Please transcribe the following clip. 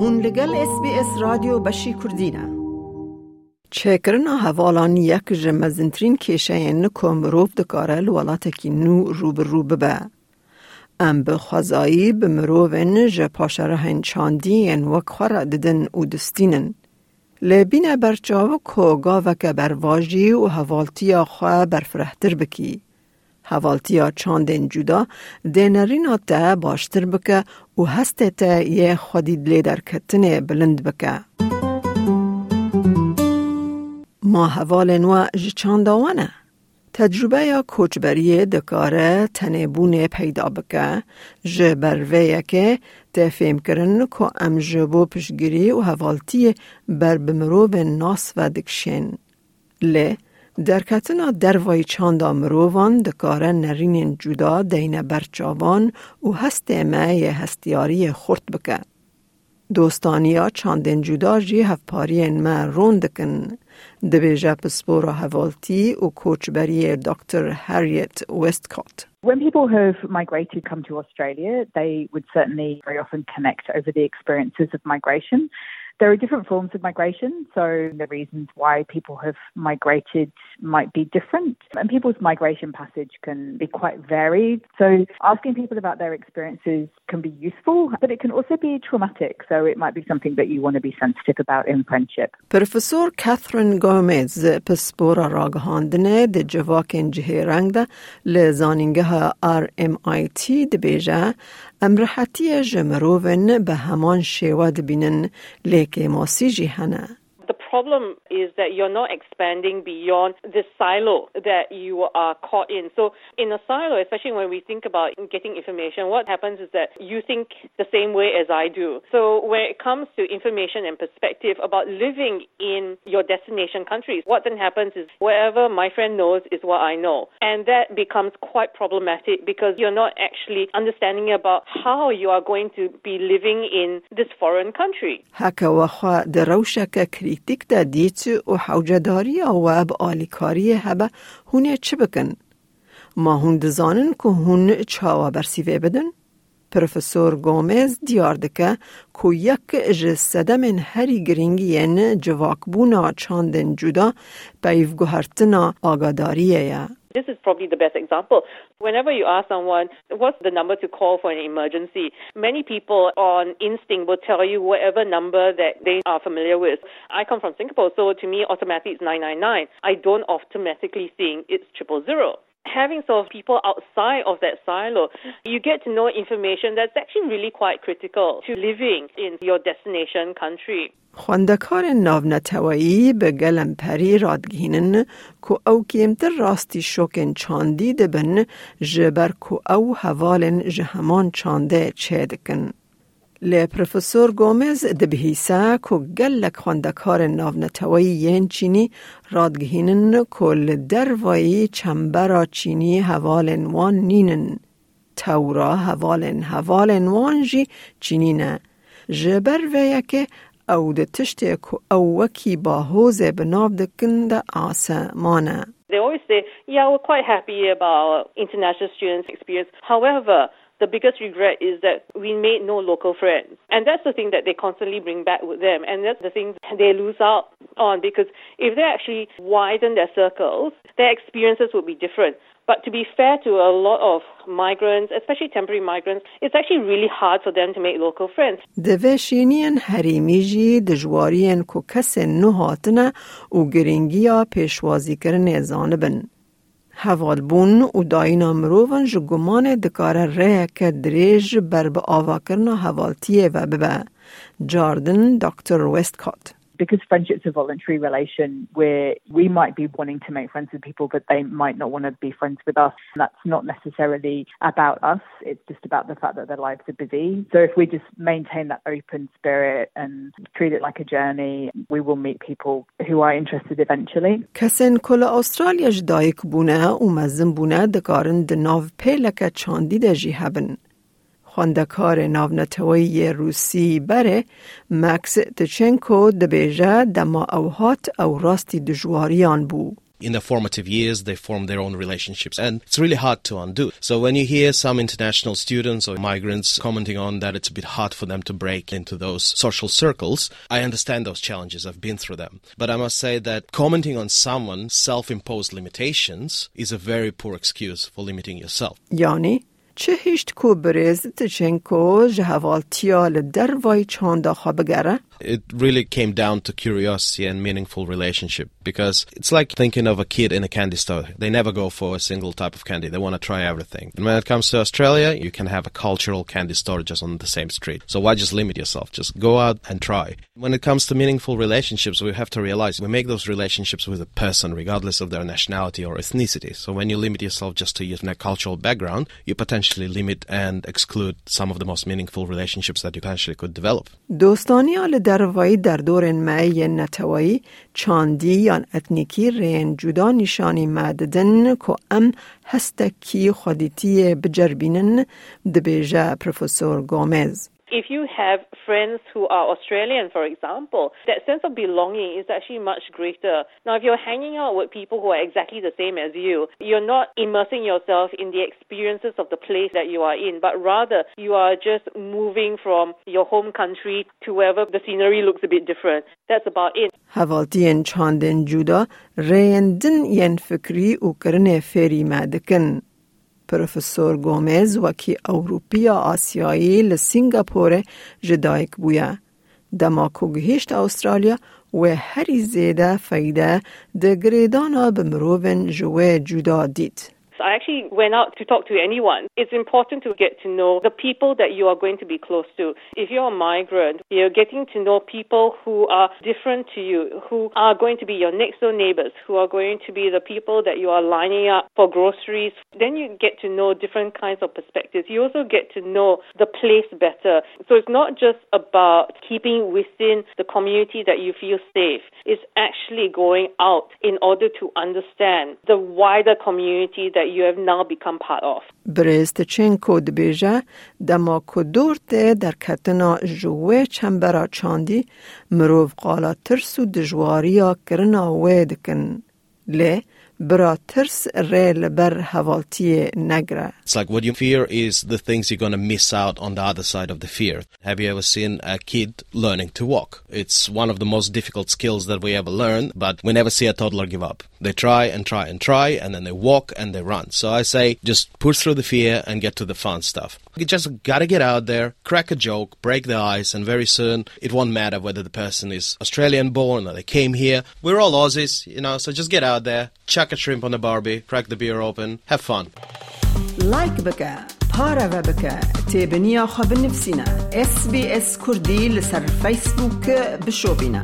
هون لگل اس بی اس رادیو بشی کردینا. چکرنا حوالان یک جمزنترین کشه این کم روب دکاره لولات اکی نو روب روب با ام به خوزایی به مروف این جپاشه را هین چاندی این وکخورا ددن و دستینن. لبین برچاو که گاوک برواجی و حوالتی آخوا برفرهتر بکی. حوالتی چاندن جدا دینرین تا باشتر بکه و هسته تا یه خودی دلی در کتنه بلند بکه. ما حوال نوع جچانداوانه. تجربه یا کوچبری دکاره تنبون پیدا بکه جه برویه که تفهم کرن که ام جبو پشگیری و حوالتی بر بمرو به ناس و دکشن. لی درکتنا دروای چاندا مرووان دکاره نرین جدا دین برچاوان و هست مای هستیاری خورد بکه. دوستانیا چاندن جدا جی هفپارین ما روندکن. دبیجا پسپورا حوالتی و کوچبری دکتر هریت وستکوت. When people have migrated come to Australia, they would certainly very often connect over the experiences of migration. There are different forms of migration, so the reasons why people have migrated might be different, and people's migration passage can be quite varied. So, asking people about their experiences can be useful, but it can also be traumatic, so it might be something that you want to be sensitive about in friendship. Professor Catherine Gomes, پسپورا راگهاندنه د جواکن جهی رنگ ده لزانینگه آر ام آی تی دبیجه لیک ماسی جی هنه. Problem is that you're not expanding beyond the silo that you are caught in. So, in a silo, especially when we think about getting information, what happens is that you think the same way as I do. So, when it comes to information and perspective about living in your destination countries, what then happens is whatever my friend knows is what I know. And that becomes quite problematic because you're not actually understanding about how you are going to be living in this foreign country. هکا وخوا دروشک کریتیک دا دیت و حوجداری و اب آلیکاری هبه هونه چه بکن؟ ما هون دزانن که هون چاوا برسیوه بدن؟ پروفسور گومز دیار دکه که یک جسده من هری گرینگین جواک بونا چاندن جدا پیفگوهرتنا آگاداریه یا. This is probably the best example. Whenever you ask someone, what's the number to call for an emergency, many people on instinct will tell you whatever number that they are familiar with. I come from Singapore, so to me, automatically it's 999. I don't automatically think it's triple zero Having sort of people outside of that silo, you get to know information that's actually really quite critical to living in your destination country. خواندکار ناونتوایی به گلم پری رادگینن که او کمتر راستی شوکن چاندی دبن جبر که او حوالن جهمان چانده چه دکن. لە پرۆفسۆر گۆمز دەبهیسا کۆ گەلەک خوندەکارە ناونەتەوەی یەن چینی ڕادگهینن کۆ لە دەرڤایی چەمبەرا چینی هەواڵێن وان نینن. تەورا هەواڵێن هەواڵێن وانژی چینینە. ji ber ve yekê ew di tiştê ku ew wekî bahozê bi nav dikin de aseman e. They always say, yeah, we're quite happy about international students' experience. However, the biggest regret is that we made no local friends. And that's the thing that they constantly bring back with them. And that's the thing they lose out on because if they actually widen their circles, their experiences would be different. But to be fair to a lot of migrants, especially temporary migrants, it's actually really hard for them to make local friends. دوشینین حریمی جی دجوارین کو کس نو هاتنه و گرینگیا پیشوازی کرن زانبن. هفال بون و داینا مروون جو گمان دکار ریه که دریج بر با آوکرنا هفالتیه و ببه جاردن دکتر ویستکات because friendship's a voluntary relation where we might be wanting to make friends with people, but they might not want to be friends with us. That's not necessarily about us. It's just about the fact that their lives are busy. So if we just maintain that open spirit and treat it like a journey, we will meet people who are interested eventually. کسین کل استرالیا جدایک بونه و مزم بونه دکارن دناو پیلک چاندی دجی هبن. خواندکار ناونتوی روسی بره مکس تچنکو دبیجه دما اوهات او راستی دجواریان بو. In their formative years, they form their own relationships, and it's really hard to undo. So when you hear some international students or migrants commenting on that it's a bit hard for them to break into those social circles, I understand those challenges. I've been through them. But I must say that commenting on someone's self-imposed limitations is a very poor excuse for limiting yourself. Yani چه هیشت کو برزت چنکو جهوالتیال در وای چانده خواب گره It really came down to curiosity and meaningful relationship because it's like thinking of a kid in a candy store. They never go for a single type of candy. They want to try everything. And when it comes to Australia, you can have a cultural candy store just on the same street. So why just limit yourself? Just go out and try. When it comes to meaningful relationships, we have to realize we make those relationships with a person regardless of their nationality or ethnicity. So when you limit yourself just to your cultural background, you potentially limit and exclude some of the most meaningful relationships that you potentially could develop. دروایی در دور معی نتوایی چاندی یا اتنیکی رین جدا نشانی مددن که ام هستکی خودیتی بجربینن دبیجه پروفسور گومز. If you have friends who are Australian, for example, that sense of belonging is actually much greater. Now, if you're hanging out with people who are exactly the same as you, you're not immersing yourself in the experiences of the place that you are in, but rather you are just moving from your home country to wherever the scenery looks a bit different. That's about it. هوالتین چاندن جودا ریندن ین فکری و کرن فری مادکن پروفسور گومز وکی اوروپی آسیایی لسینگاپور جدایک بویا. دما گهشت استرالیا و هری زیده فایده ده گریدانا بمروون جوه جدا دید. I actually went out to talk to anyone. It's important to get to know the people that you are going to be close to. If you're a migrant, you're getting to know people who are different to you, who are going to be your next door neighbors, who are going to be the people that you are lining up for groceries. Then you get to know different kinds of perspectives. You also get to know the place better. So it's not just about keeping within the community that you feel safe. It's actually going out in order to understand the wider community that you have now become part of. برستچنکو دبیجه دما کدورت در کتنا جوه چنبرا چاندی مروف قالا ترسو دجواریا کرنا ویدکن لی it's like what you fear is the things you're going to miss out on the other side of the fear. Have you ever seen a kid learning to walk? It's one of the most difficult skills that we ever learn, but we never see a toddler give up. They try and try and try, and then they walk and they run. So I say just push through the fear and get to the fun stuff. You just gotta get out there, crack a joke, break the ice, and very soon it won't matter whether the person is Australian born or they came here. We're all Aussies, you know, so just get out there, chuck a shrimp on the barbie, crack the beer open, have fun. Like بك بارا بك تابنيا خب نفسنا اس بي اس كردي لسر فيسبوك بشوبنا